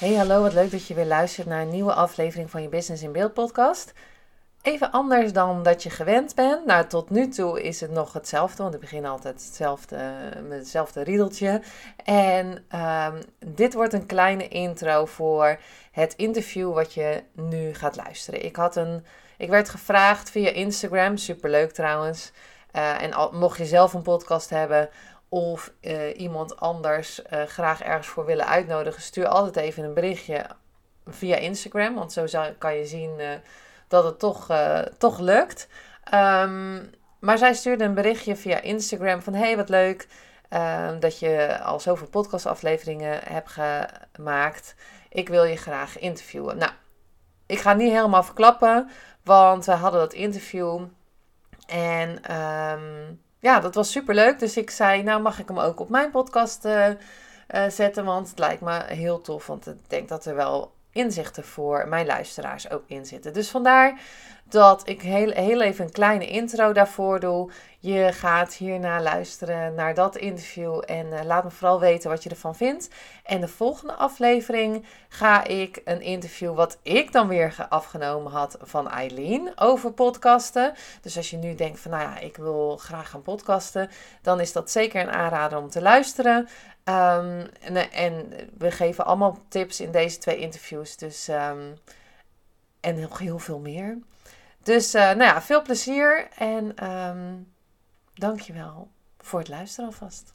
Hey, hallo, wat leuk dat je weer luistert naar een nieuwe aflevering van je Business in Beeld podcast. Even anders dan dat je gewend bent. Nou, tot nu toe is het nog hetzelfde, want ik begin altijd hetzelfde, met hetzelfde riedeltje. En um, dit wordt een kleine intro voor het interview wat je nu gaat luisteren. Ik, had een, ik werd gevraagd via Instagram, superleuk trouwens. Uh, en al, mocht je zelf een podcast hebben, of uh, iemand anders uh, graag ergens voor willen uitnodigen, stuur altijd even een berichtje via Instagram. Want zo kan je zien uh, dat het toch, toch lukt. Um, maar zij stuurde een berichtje via Instagram van hey, wat leuk ehm, dat je al zoveel podcastafleveringen hebt gemaakt. Ik wil je graag interviewen. Nou, ik ga niet helemaal verklappen, want we hadden dat interview. En um, ja, dat was super leuk. Dus ik zei, nou mag ik hem ook op mijn podcast uh, uh, zetten. Want het lijkt me heel tof. Want ik denk dat er wel inzichten voor mijn luisteraars ook in zitten. Dus vandaar dat ik heel, heel even een kleine intro daarvoor doe. Je gaat hierna luisteren naar dat interview en uh, laat me vooral weten wat je ervan vindt. En de volgende aflevering ga ik een interview wat ik dan weer afgenomen had van Eileen over podcasten. Dus als je nu denkt van nou ja, ik wil graag gaan podcasten, dan is dat zeker een aanrader om te luisteren. Um, en, en, we geven allemaal tips in deze twee interviews. Dus, um, en nog heel veel meer. Dus uh, nou ja, veel plezier en um, dankjewel voor het luisteren alvast.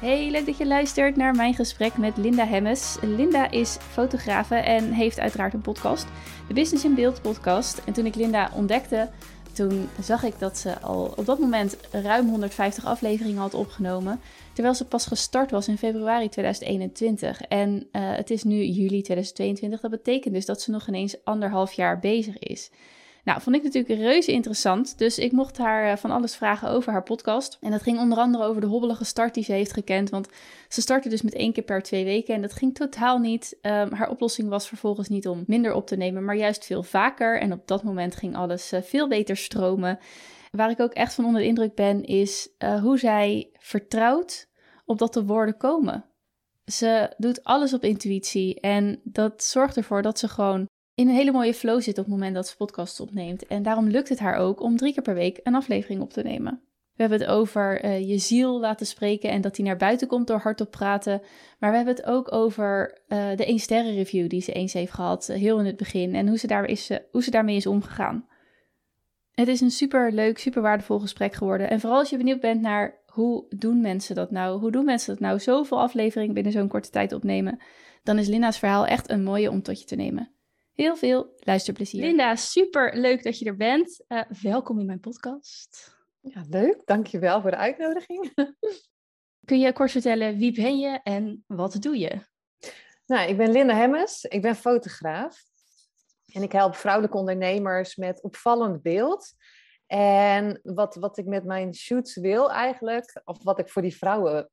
Hey, leuk dat je luistert naar mijn gesprek met Linda Hemmes. Linda is fotografe en heeft uiteraard een podcast, de Business in Beeld podcast. En toen ik Linda ontdekte, toen zag ik dat ze al op dat moment ruim 150 afleveringen had opgenomen. Terwijl ze pas gestart was in februari 2021. En uh, het is nu juli 2022. Dat betekent dus dat ze nog ineens anderhalf jaar bezig is. Nou, vond ik natuurlijk reuze interessant. Dus ik mocht haar eh, van alles vragen over haar podcast. En dat ging onder andere over de hobbelige start die ze heeft gekend. Want ze startte dus met één keer per twee weken. En dat ging totaal niet. Um, haar oplossing was vervolgens niet om minder op te nemen, maar juist veel vaker. En op dat moment ging alles uh, veel beter stromen. Waar ik ook echt van onder de indruk ben, is uh, hoe zij vertrouwt op dat de woorden komen. Ze doet alles op intuïtie en dat zorgt ervoor dat ze gewoon in een hele mooie flow zit op het moment dat ze podcasts opneemt. En daarom lukt het haar ook om drie keer per week een aflevering op te nemen. We hebben het over uh, je ziel laten spreken en dat die naar buiten komt door hardop praten. Maar we hebben het ook over uh, de 1 sterren review die ze eens heeft gehad, uh, heel in het begin. En hoe ze, daar is, hoe ze daarmee is omgegaan. Het is een super leuk, super waardevol gesprek geworden. En vooral als je benieuwd bent naar hoe doen mensen dat nou? Hoe doen mensen dat nou? Zoveel afleveringen binnen zo'n korte tijd opnemen. Dan is Linda's verhaal echt een mooie om tot je te nemen. Heel veel luisterplezier. Linda, super leuk dat je er bent. Uh, welkom in mijn podcast. Ja, leuk. Dankjewel voor de uitnodiging. Kun je kort vertellen wie ben je en wat doe je? Nou, ik ben Linda Hemmes. Ik ben fotograaf. En ik help vrouwelijke ondernemers met opvallend beeld. En wat, wat ik met mijn shoots wil eigenlijk, of wat ik voor die vrouwen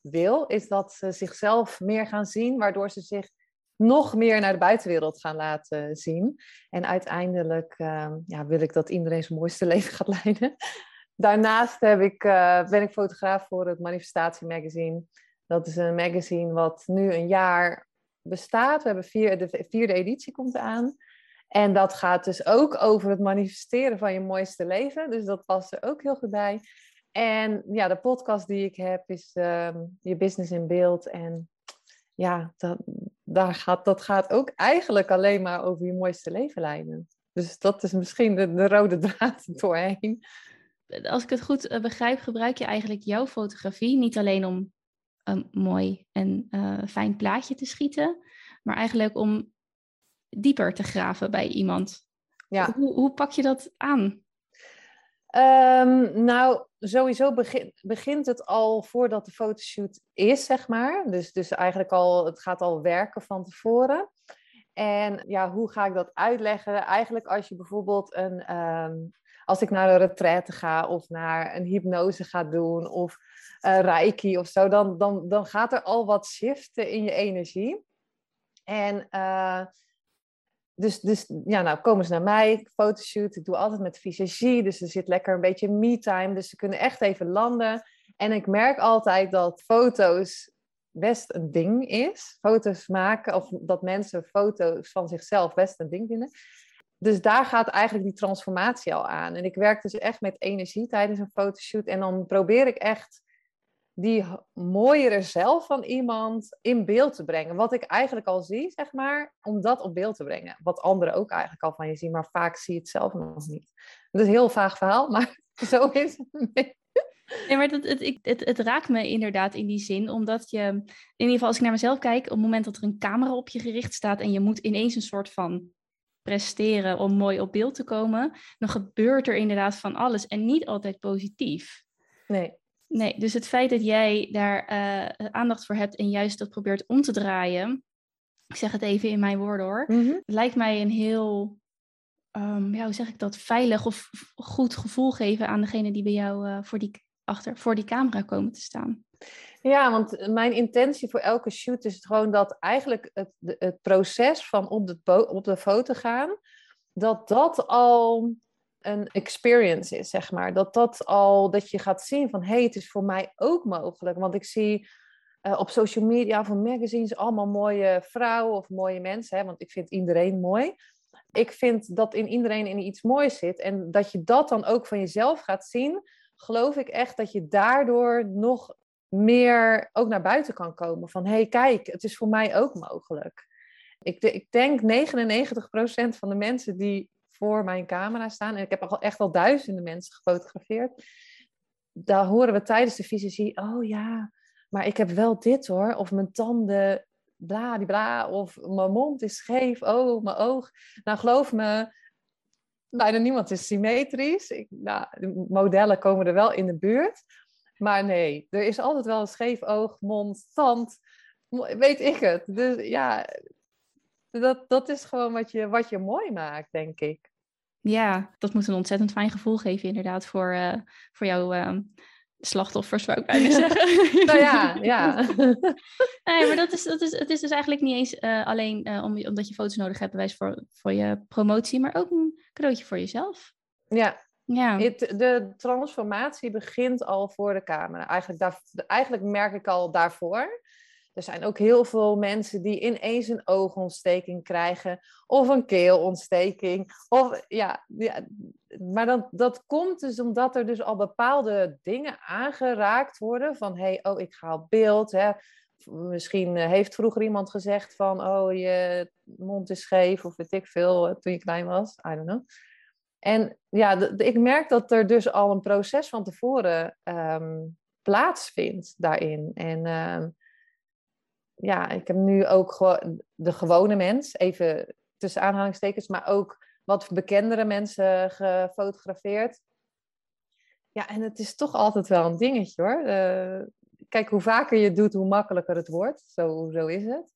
wil, is dat ze zichzelf meer gaan zien, waardoor ze zich nog meer naar de buitenwereld gaan laten zien. En uiteindelijk uh, ja, wil ik dat iedereen zijn mooiste leven gaat leiden. Daarnaast heb ik, uh, ben ik fotograaf voor het Manifestatie Magazine. Dat is een magazine wat nu een jaar bestaat. We hebben vier, de vierde editie komt aan. En dat gaat dus ook over het manifesteren van je mooiste leven. Dus dat past er ook heel goed bij. En ja, de podcast die ik heb is uh, Je Business in Beeld. En ja, dat, daar gaat, dat gaat ook eigenlijk alleen maar over je mooiste leven leiden. Dus dat is misschien de, de rode draad doorheen. Als ik het goed eh, begrijp, gebruik je eigenlijk jouw fotografie niet alleen om een mooi en uh, fijn plaatje te schieten, maar eigenlijk om dieper te graven bij iemand. Ja. Hoe, hoe pak je dat aan? Ehm, nou, sowieso begin, begint het al voordat de fotoshoot is, zeg maar. Dus, dus eigenlijk al, het gaat al werken van tevoren. En ja, hoe ga ik dat uitleggen? Eigenlijk als je bijvoorbeeld een, ehm, als ik naar een retraite ga of naar een hypnose ga doen of uh, reiki of zo, dan, dan, dan gaat er al wat shiften in je energie. En uh, dus, dus ja, nou komen ze naar mij, fotoshoot. Ik doe altijd met visagie, dus er zit lekker een beetje me-time. Dus ze kunnen echt even landen. En ik merk altijd dat foto's best een ding is. Foto's maken, of dat mensen foto's van zichzelf best een ding vinden. Dus daar gaat eigenlijk die transformatie al aan. En ik werk dus echt met energie tijdens een fotoshoot. En dan probeer ik echt die mooiere zelf van iemand in beeld te brengen. Wat ik eigenlijk al zie, zeg maar, om dat op beeld te brengen. Wat anderen ook eigenlijk al van je zien, maar vaak zie je het zelf nog niet. Het is een heel vaag verhaal, maar zo is het. Nee, maar het, het, het, het, raakt me inderdaad in die zin, omdat je, in ieder geval als ik naar mezelf kijk, op het moment dat er een camera op je gericht staat en je moet ineens een soort van presteren om mooi op beeld te komen, dan gebeurt er inderdaad van alles en niet altijd positief. Nee. Nee, dus het feit dat jij daar uh, aandacht voor hebt en juist dat probeert om te draaien, ik zeg het even in mijn woorden hoor, Mhm. lijkt mij een heel, um, ja, hoe zeg ik dat, veilig of goed gevoel geven aan degene die bij jou uh, voor, die, achter, voor die camera komen te staan. Ja, want mijn intentie voor elke shoot is gewoon dat eigenlijk het, het proces van op de, op de foto gaan, dat dat al een experience is, zeg maar. Dat dat al, dat je gaat zien van, hé, hey, het is voor mij ook mogelijk. Want ik zie uh, op social media of magazines allemaal mooie vrouwen of mooie mensen, hè, want ik vind iedereen mooi. Ik vind dat in iedereen in iets moois zit en dat je dat dan ook van jezelf gaat zien, geloof ik echt dat je daardoor nog meer ook naar buiten kan komen. Van, hé, hey, kijk, het is voor mij ook mogelijk. Ik, ik denk 99% van de mensen die voor mijn camera staan. En ik heb al echt al duizenden mensen gefotografeerd. Daar horen we tijdens de visie, oh ja, maar ik heb wel dit hoor. Of mijn tanden, bla, die bla. Of mijn mond is scheef, oh, mijn oog. Nou, geloof me, bijna niemand is symmetrisch. Ik, nou, de modellen komen er wel in de buurt. Maar nee, er is altijd wel een scheef oog, mond, tand. Weet ik het. Dus ja, dat, dat is gewoon wat je, wat je mooi maakt, denk ik. Ja, dat moet een ontzettend fijn gevoel geven, inderdaad, voor, uh, voor jouw uh, slachtoffers, zou ik bijna zeggen. nou ja, ja. nee, maar dat is, dat is, het is dus eigenlijk niet eens uh, alleen om, omdat je foto's nodig hebt, bewijs voor, voor je promotie, maar ook een cadeautje voor jezelf. Ja. Ja. Het, de transformatie begint al voor de camera. Eigenlijk, daar, eigenlijk merk ik al daarvoor. Er zijn ook heel veel mensen die ineens een oogontsteking krijgen of een keelontsteking. Of, ja, maar dan, dat komt dus omdat er dus al bepaalde dingen aangeraakt worden van hey, oh, ik ga op beeld. Hè. Misschien heeft vroeger iemand gezegd van oh, je mond is scheef of weet ik veel toen je klein was. I don't know. En ja, ik merk dat er dus al een proces van tevoren um, plaatsvindt daarin. En um, ja, ik heb nu ook gewoon de gewone mens, even tussen aanhalingstekens, maar ook wat bekendere mensen gefotografeerd. Ja, en het is toch altijd wel een dingetje hoor. Uh, kijk, hoe vaker je het doet, hoe makkelijker het wordt. Zo, zo is het.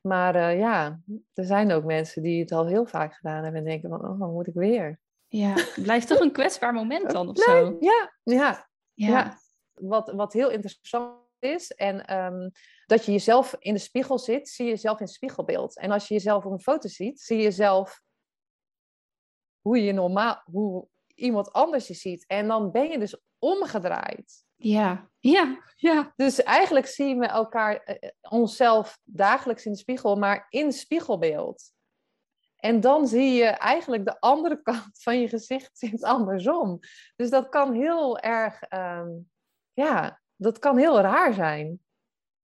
Maar uh, ja, er zijn ook mensen die het al heel vaak gedaan hebben en denken van, oh, wat moet ik weer? Ja, het blijft toch een kwetsbaar moment dan of nee, zo? Ja, ja, ja. ja. Wat, wat heel interessant is. En um, dat je jezelf in de spiegel zit, zie je jezelf in het spiegelbeeld. En als je jezelf op een foto ziet, zie je jezelf hoe je normaal, hoe iemand anders je ziet. En dan ben je dus omgedraaid. Ja, ja, ja. Dus eigenlijk zien we elkaar, uh, onszelf dagelijks in de spiegel, maar in spiegelbeeld. En dan zie je eigenlijk de andere kant van je gezicht zit andersom. Dus dat kan heel erg, um, ja, dat kan heel raar zijn.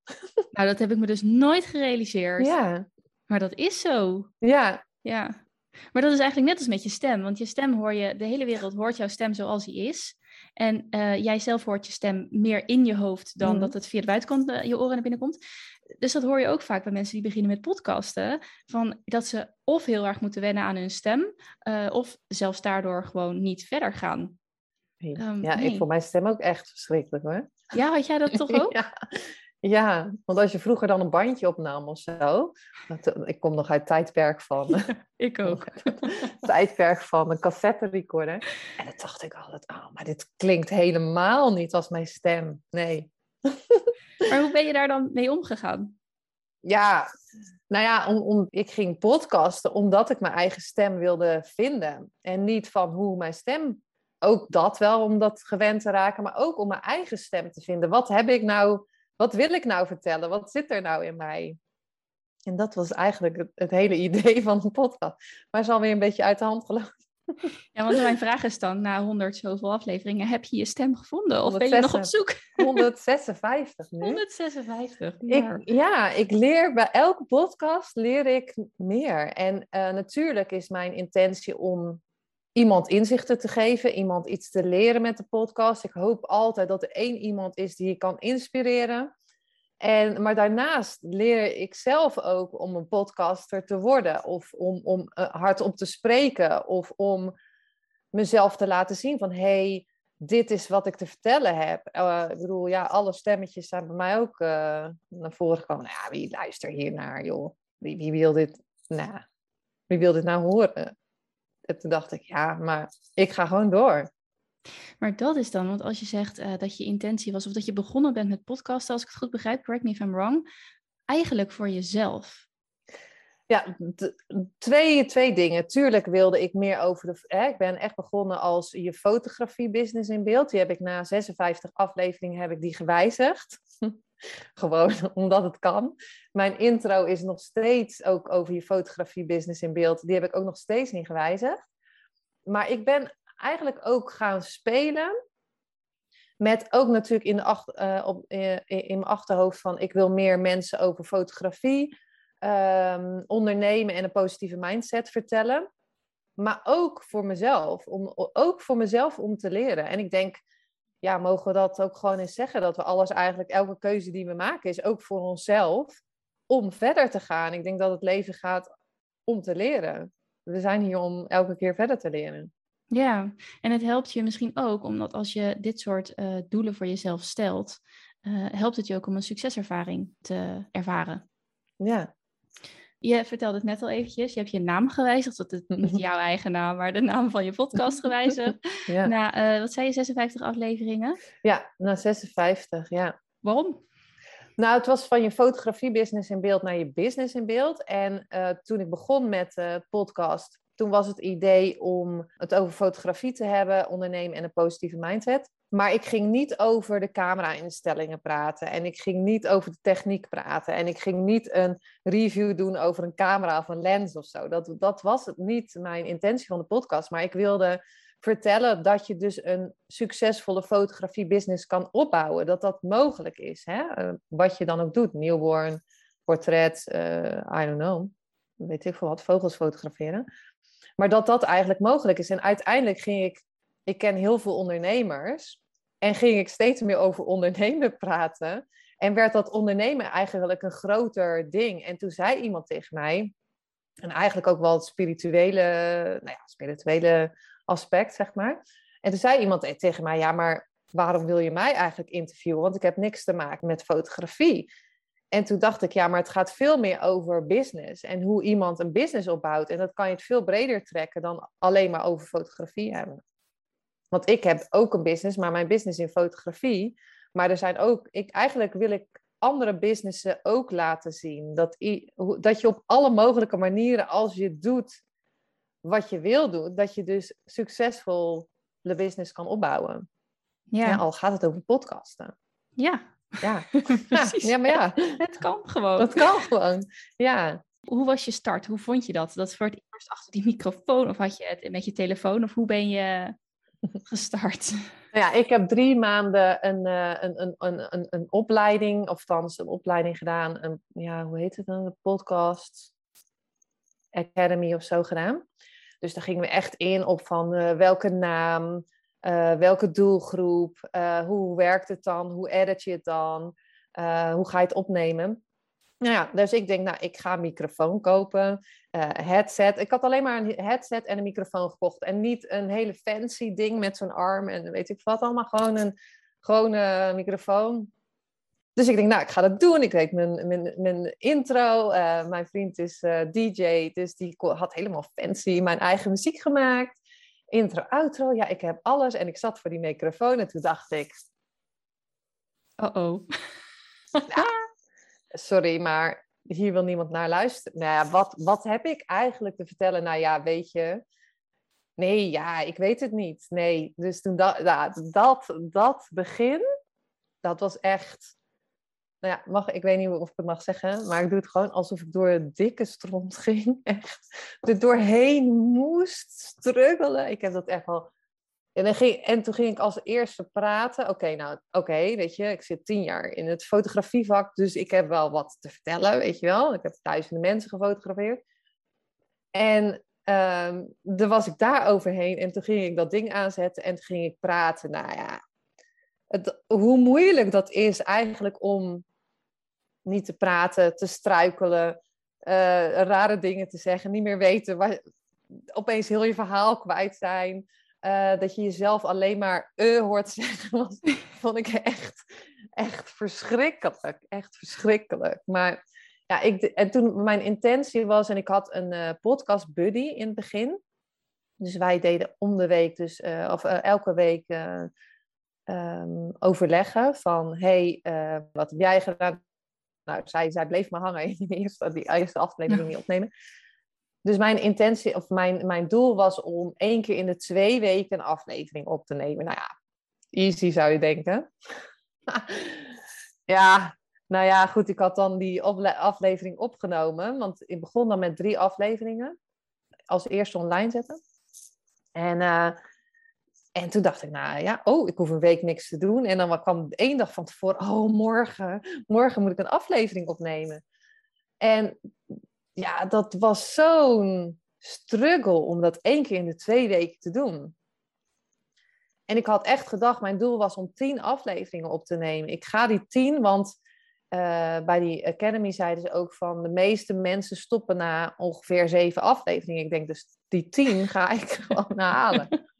Nou, dat heb ik me dus nooit gerealiseerd. Ja. Maar dat is zo. Ja. Ja. Maar dat is eigenlijk net als met je stem. Want je stem hoor je, de hele wereld hoort jouw stem zoals die is. En uh, jij zelf hoort je stem meer in je hoofd dan mm. dat het via de buitenkant uh, je oren naar binnen komt. Dus dat hoor je ook vaak bij mensen die beginnen met podcasten. Van dat ze of heel erg moeten wennen aan hun stem, uh, of zelfs daardoor gewoon niet verder gaan. Ehm, ja, nee. ik vond mijn stem ook echt verschrikkelijk hoor. Ja, had jij dat toch ook? ja. ja, want als je vroeger dan een bandje opnam of zo. dat- Ik kom nog uit het tijdperk van, Ik ook. tijdperk van een cassette recorder. En dan dacht ik altijd, oh, maar dit klinkt helemaal niet als mijn stem. Nee. Maar hoe ben je daar dan mee omgegaan? Ja, nou ja, om, om, ik ging podcasten omdat ik mijn eigen stem wilde vinden. En niet van hoe mijn stem, ook dat wel om dat gewend te raken, maar ook om mijn eigen stem te vinden. Wat heb ik nou, wat wil ik nou vertellen? Wat zit er nou in mij? En dat was eigenlijk het, het hele idee van een podcast. Maar is alweer een beetje uit de hand gelopen. Ja, want mijn vraag is dan, na honderd zoveel afleveringen, heb je je stem gevonden? Of ben je nog op 156. zoek? 156 nu. 156. Ik, ja, ik leer bij elke podcast leer ik meer. En eh, natuurlijk is mijn intentie om iemand inzichten te geven, iemand iets te leren met de podcast. Ik hoop altijd dat er één iemand is die je kan inspireren. En, maar daarnaast leer ik zelf ook om een podcaster te worden, of om, om uh, hardop te spreken, of om mezelf te laten zien van hey, dit is wat ik te vertellen heb. Uh, ik bedoel, ja, alle stemmetjes zijn bij mij ook uh, naar voren gekomen. Nou ja, wie luistert hier naar, joh? Wie, wie, wil dit, nou, wie wil dit nou horen? En toen dacht ik, ja, maar ik ga gewoon door. Maar dat is dan, want als je zegt uh, dat je intentie was, of dat je begonnen bent met podcasten, als ik het goed begrijp, correct me if I'm wrong, eigenlijk voor jezelf. Ja, twee, twee dingen. Tuurlijk wilde ik meer over de. Hè, ik ben echt begonnen als je fotografie business in beeld. Die heb ik na 56 afleveringen heb ik die gewijzigd. Gewoon omdat het kan. Mijn intro is nog steeds ook over je fotografie business in beeld. Die heb ik ook nog steeds niet gewijzigd. Maar ik ben eigenlijk ook gaan spelen. Met ook natuurlijk in, de ach, uh, op, uh, in mijn achterhoofd van ik wil meer mensen over fotografie, um, ondernemen en een positieve mindset vertellen. Maar ook voor mezelf, om, ook voor mezelf om te leren. En ik denk, ja, mogen we dat ook gewoon eens zeggen, dat we alles eigenlijk, elke keuze die we maken, is ook voor onszelf om verder te gaan. Ik denk dat het leven gaat om te leren. We zijn hier om elke keer verder te leren. Ja, en het helpt je misschien ook, omdat als je dit soort uh, doelen voor jezelf stelt, uh, helpt het je ook om een succeservaring te ervaren. Ja. Je vertelde het net al eventjes, je hebt je naam gewijzigd, dat is niet jouw eigen naam, maar de naam van je podcast gewijzigd. ja. Na, uh, wat zei je, 56 afleveringen? Ja, na 56, ja. Waarom? Nou, het was van je fotografie-business in beeld naar je business in beeld. En uh, toen ik begon met de uh, podcast, toen was het idee om het over fotografie te hebben, ondernemen en een positieve mindset. Maar ik ging niet over de camera-instellingen praten. En ik ging niet over de techniek praten. En ik ging niet een review doen over een camera of een lens of zo. Dat, dat was het niet mijn intentie van de podcast. Maar ik wilde vertellen dat je dus een succesvolle fotografie-business kan opbouwen. Dat dat mogelijk is. Hè? Uh, wat je dan ook doet. Newborn, portret, uh, I don't know. Weet ik veel wat, vogels fotograferen. Maar dat dat eigenlijk mogelijk is. En uiteindelijk ging ik... Ik ken heel veel ondernemers. En ging ik steeds meer over ondernemen praten. En werd dat ondernemen eigenlijk een groter ding. En toen zei iemand tegen mij... En eigenlijk ook wel het spirituele... Nou ja, spirituele aspect, zeg maar. En toen zei iemand tegen mij, ja, maar waarom wil je mij eigenlijk interviewen? Want ik heb niks te maken met fotografie. En toen dacht ik, ja, maar het gaat veel meer over business en hoe iemand een business opbouwt. En dat kan je het veel breder trekken dan alleen maar over fotografie hebben. Want ik heb ook een business, maar mijn business in fotografie. Maar er zijn ook, ik, eigenlijk wil ik andere businessen ook laten zien. Dat, dat je op alle mogelijke manieren, als je doet wat je wil doen, dat je dus succesvol de business kan opbouwen. Ja. ja al gaat het over podcasten. Ja. Ja. Precies. ja, maar ja. Het kan gewoon. Dat kan gewoon. Ja. Hoe was je start? Hoe vond je dat? Dat voor het eerst achter die microfoon? Of had je het met je telefoon? Of hoe ben je gestart? Nou ja, ik heb drie maanden een, een, een, een, een, een opleiding, of thans een opleiding gedaan. Een, ja, hoe heet het dan? Een podcast Academy of zo gedaan. Dus daar gingen we echt in op van uh, welke naam, uh, welke doelgroep, hoe werkt het dan, hoe edit je het dan, hoe ga je het opnemen. Nou ja, dus ik denk, nou, ik ga een microfoon kopen, uh, headset. Ik had alleen maar een headset en een microfoon gekocht. En niet een hele fancy ding met zo'n arm en weet ik wat allemaal. Gewoon een gewone microfoon. Dus ik denk, nou, ik ga dat doen. Ik weet mijn, mijn, mijn intro. Uh, mijn vriend is uh, DJ, dus die had helemaal fancy mijn eigen muziek gemaakt. Intro, outro. Ja, ik heb alles. En ik zat voor die microfoon en toen dacht ik... Oh-oh. sorry, maar hier wil niemand naar luisteren. Nou ja, wat, wat heb ik eigenlijk te vertellen? Nou ja, weet je... Nee, ja, ik weet het niet. Nee, dus toen dat, dat, dat begin, dat was echt nou ja, mag, ik weet niet of ik het mag zeggen, maar ik doe het gewoon alsof ik door een dikke stront ging. Echt er doorheen moest struggelen. Ik heb dat echt wel. En, dan ging, en toen ging ik als eerste praten. Oké, nou, oké, weet je, ik zit tien jaar in het fotografievak, dus ik heb wel wat te vertellen, weet je wel. Ik heb duizenden mensen gefotografeerd. En um, dan was ik daar overheen en toen ging ik dat ding aanzetten en toen ging ik praten. Nou ja, het, hoe moeilijk dat is eigenlijk om niet te praten, te struikelen, uh, rare dingen te zeggen, niet meer weten, waar, opeens heel je verhaal kwijt zijn. Uh, dat je jezelf alleen maar uh hoort zeggen, was, vond ik echt, echt verschrikkelijk. Echt verschrikkelijk. Maar ja, ik, en toen mijn intentie was, en ik had een uh, podcast buddy in het begin. Dus wij deden om de week, dus, of elke week um, overleggen van, hey, wat heb jij gedaan? nou, zij, zij bleef maar hangen in die eerste, die eerste aflevering niet opnemen. Dus mijn intentie, of mijn, mijn doel was om één keer in de twee weken een aflevering op te nemen. Nou ja, easy zou je denken. ja, nou ja, goed, ik had dan die aflevering opgenomen. Want ik begon dan met drie afleveringen. Als eerste online zetten. En uh, en toen dacht ik, nou ja, oh, ik hoef een week niks te doen. En dan kwam één dag van tevoren, oh, morgen, morgen moet ik een aflevering opnemen. En ja, dat was zo'n struggle om dat één keer in de twee weken te doen. En ik had echt gedacht, mijn doel was om tien afleveringen op te nemen. Ik ga die tien, want uh, bij die Academy zeiden ze ook van de meeste mensen stoppen na ongeveer zeven afleveringen. Ik denk dus die tien ga ik gewoon halen.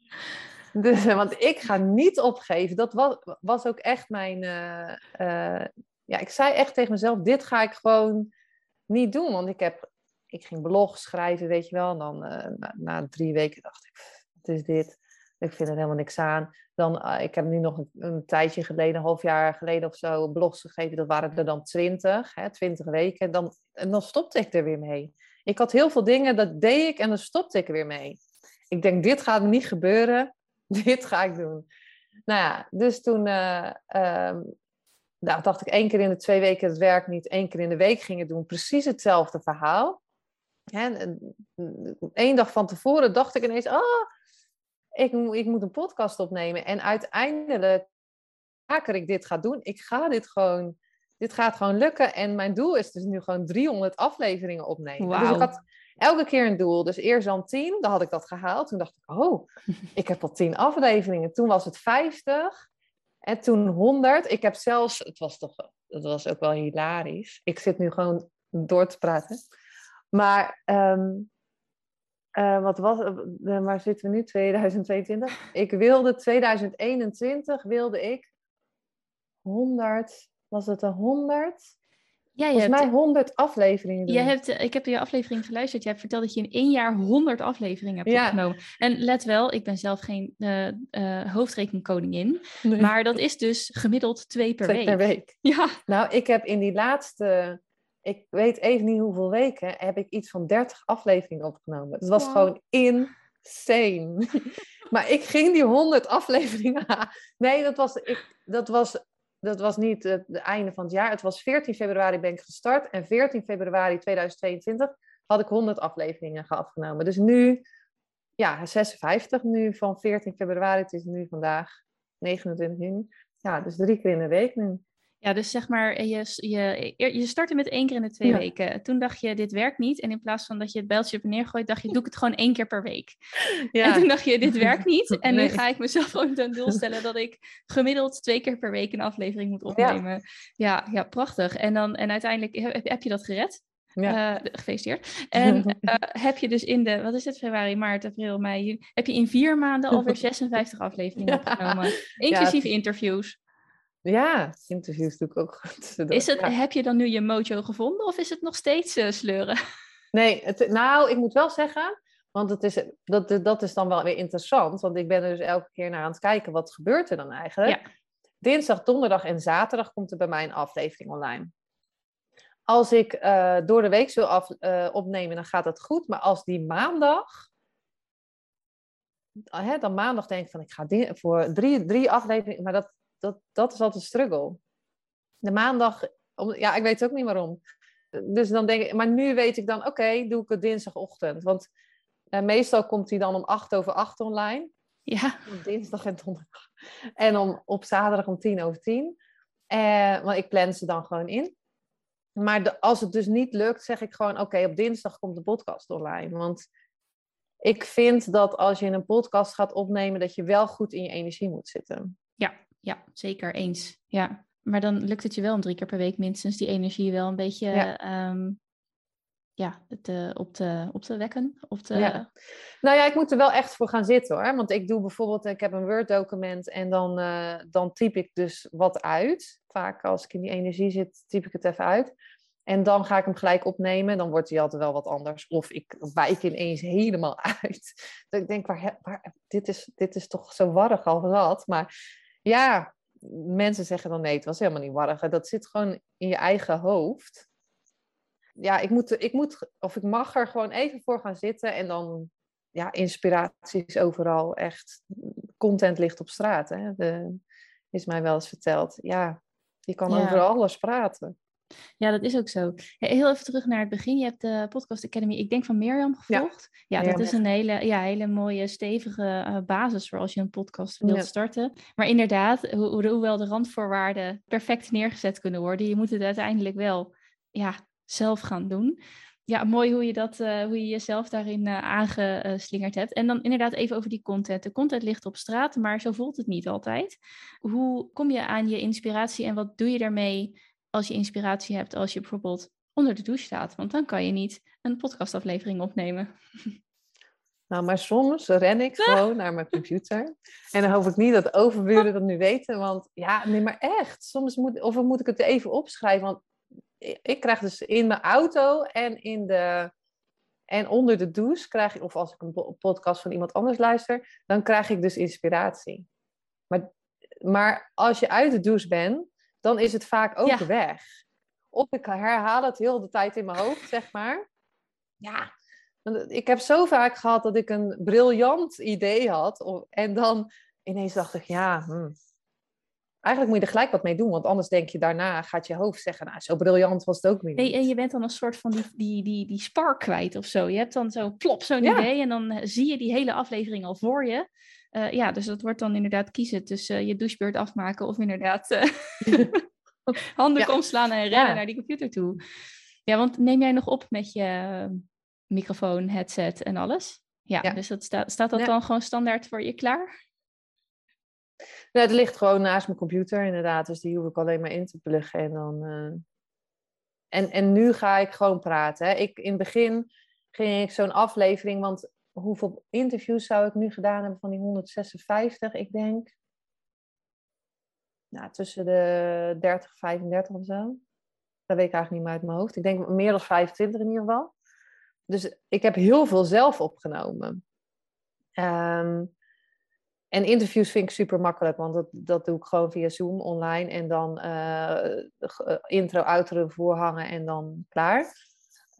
Dus, eh, want ik ga niet opgeven. Dat was, was ook echt mijn. Uh, uh, ja, ik zei echt tegen mezelf: dit ga ik gewoon niet doen. Want ik heb. Ik ging blog schrijven, weet je wel. En dan uh, na, drie weken dacht ik: wat is dit? Ik vind er helemaal niks aan. Dan, ik heb nu nog een, tijdje geleden, een half jaar geleden of zo, blogs gegeven. Dat waren er dan twintig, twintig weken. Dan, en dan stopte ik er weer mee. Ik had heel veel dingen, dat deed ik en dan stopte ik er weer mee. Ik denk, dit gaat niet gebeuren dit ga ik doen. Nou ja, dus toen uh, nou, dacht ik één keer in de twee weken het werk niet, één keer in de week ging het doen. Precies hetzelfde verhaal. En één dag van tevoren dacht ik ineens, oh, ik, ik moet een podcast opnemen. En uiteindelijk, vaker ik dit ga doen, ik ga dit gewoon, dit gaat gewoon lukken. En mijn doel is dus nu gewoon 300 afleveringen opnemen. Wow. Dus ik had elke keer een doel. Dus eerst dan 10, dan had ik dat gehaald. Toen dacht ik, oh, ik heb al 10 afleveringen. Toen was het 50 en toen 100. Ik heb zelfs, het was toch, dat was ook wel hilarisch. Ik zit nu gewoon door te praten. Maar um, uh, wat was, uh, waar zitten we nu? 2022. Ik wilde 2021 wilde ik 100, was het een 100? Ja, Volgens mij 100 afleveringen. Je hebt, eh, ik heb je aflevering geluisterd. Je hebt verteld dat je in één jaar 100 afleveringen hebt ja. opgenomen. En let wel, ik ben zelf geen uh, uh, hoofdrekeningkoningin. Nee. Maar dat is dus gemiddeld twee per twee week. per week. Ja. Nou, ik heb in die laatste, ik weet even niet hoeveel weken, heb ik iets van 30 afleveringen opgenomen. Het was wow. gewoon insane. maar ik ging die 100 afleveringen. Nee, dat was, ik, dat was dat was niet het einde van het jaar. Het was 14 februari ben ik gestart. En 14 februari 2022 had ik 100 afleveringen afgenomen. Dus nu, ja, 56 nu van 14 februari. Het is nu vandaag 29 juni. Ja, dus drie keer in de week nu. Ja, dus zeg maar, je, je, je startte met één keer in de twee weken. Toen dacht je, dit werkt niet. En in plaats van dat je het bijltje op neergooit, dacht je, doe ik het gewoon één keer per week. Ja. En toen dacht je, dit werkt niet. En nu ga ik mezelf gewoon ten doel stellen dat ik gemiddeld twee keer per week een aflevering moet opnemen. Ja, ja, prachtig. En, dan, en uiteindelijk heb, heb je dat gered. Ja. Uh, gefeliciteerd. En uh, heb je dus in de, wat is het, februari, maart, april, mei, juni, heb je in vier maanden alweer 56 afleveringen opgenomen. Inclusief interviews. Ja, interviews doe ik ook goed. Is het, Heb je dan nu je mojo gevonden of is het nog steeds uh, sleuren? Nee, het, nou, ik moet wel zeggen, want het is, dat, dat is dan wel weer interessant, want ik ben er dus elke keer naar aan het kijken, wat gebeurt er dan eigenlijk? Ja. Dinsdag, donderdag en zaterdag komt er bij mij een aflevering online. Als ik uh, door de week wil af, uh, opnemen, dan gaat dat goed. Maar als die maandag, hè, dan maandag denk ik van ik ga voor drie, drie afleveringen, maar dat, dat, dat is altijd een struggle. De maandag, om, ja, ik weet ook niet waarom. Dus dan denk ik, maar nu weet ik dan, oké, doe ik het dinsdagochtend. Want uh, meestal komt hij dan om acht over acht online. Ja. Dinsdag en donderdag. En om, op zaterdag om tien over tien. Uh, want ik plan ze dan gewoon in. Maar de, als het dus niet lukt, zeg ik gewoon: oké, op dinsdag komt de podcast online. Want ik vind dat als je een podcast gaat opnemen, dat je wel goed in je energie moet zitten. Ja, ja zeker eens. Ja. Maar dan lukt het je wel om drie keer per week minstens die energie wel een beetje ja. Ja, te, op, te, op te wekken? Op te... Ja. Nou ja, ik moet er wel echt voor gaan zitten hoor. Want ik doe bijvoorbeeld, ik heb een Word-document en dan, uh, dan typ ik dus wat uit. Vaak als ik in die energie zit, typ ik het even uit. En dan ga ik hem gelijk opnemen. Dan wordt hij altijd wel wat anders. Of ik wijk ineens helemaal uit. Dat ik denk, waar, waar, dit, is, dit is toch zo warrig al wat. Maar ja, mensen zeggen dan nee, het was helemaal niet warrig. Dat zit gewoon in je eigen hoofd ja, ik moet, ik moet, of ik mag er gewoon even voor gaan zitten en dan, ja, inspiratie is overal echt, content ligt op straat, hè. De, is mij wel eens verteld. Ja, je kan over alles praten. Ja, dat is ook zo. Heel even terug naar het begin. Je hebt de Podcast Academy, ik denk van Mirjam, gevolgd. Ja, ja dat is een hele, ja, hele mooie, stevige uh, basis voor als je een podcast wilt starten. Maar inderdaad, ho hoewel de randvoorwaarden perfect neergezet kunnen worden, je moet het uiteindelijk wel ja, zelf gaan doen. Ja, mooi hoe je, dat, uh, hoe je jezelf daarin uh, aangeslingerd hebt. En dan inderdaad even over die content. De content ligt op straat, maar zo voelt het niet altijd. Hoe kom je aan je inspiratie en wat doe je daarmee als je inspiratie hebt als je bijvoorbeeld onder de douche staat? Want dan kan je niet een podcastaflevering opnemen. Nou, maar soms ren ik gewoon naar mijn computer. En dan hoop ik niet dat overburen dat nu weten. Want ja, nee, maar echt. Soms moet, of moet ik het even opschrijven. Want ik krijg dus in mijn auto en, in de, en onder de douche krijg ik, of als ik een podcast van iemand anders luister, dan krijg ik dus inspiratie. Maar, maar als je uit de douche bent, dan is het vaak ook weg. Of ik herhaal het heel de tijd in mijn hoofd, zeg maar. Ja, ik heb zo vaak gehad dat ik een briljant idee had. En dan ineens dacht ik, ja, hm, eigenlijk moet je er gelijk wat mee doen, want anders denk je daarna, gaat je hoofd zeggen, nou, zo briljant was het ook niet. Nee, en je bent dan een soort van die, die, die, die spark kwijt of zo. Je hebt dan zo, plop, zo'n idee en dan zie je die hele aflevering al voor je. Uh, ja, dus dat wordt dan inderdaad kiezen tussen uh, je douchebeurt afmaken of inderdaad uh, handen ja. omslaan en rennen ja. naar die computer toe. Ja, want neem jij nog op met je microfoon, headset en alles? Ja, dus dat sta, staat dat dan gewoon standaard voor je klaar? het ligt gewoon naast mijn computer inderdaad. Dus die hoef ik alleen maar in te pluggen. En, dan, uh... en, en nu ga ik gewoon praten. Hè. Ik, in het begin ging ik zo'n aflevering, want hoeveel interviews zou ik nu gedaan hebben van die 156? Ik denk nou, tussen de 30 en 35 of zo. Dat weet ik eigenlijk niet meer uit mijn hoofd. Ik denk meer dan 25 in ieder geval. Dus ik heb heel veel zelf opgenomen. Um, en interviews vind ik super makkelijk, want dat, dat doe ik gewoon via Zoom online en dan uh, intro, outro voorhangen en dan klaar.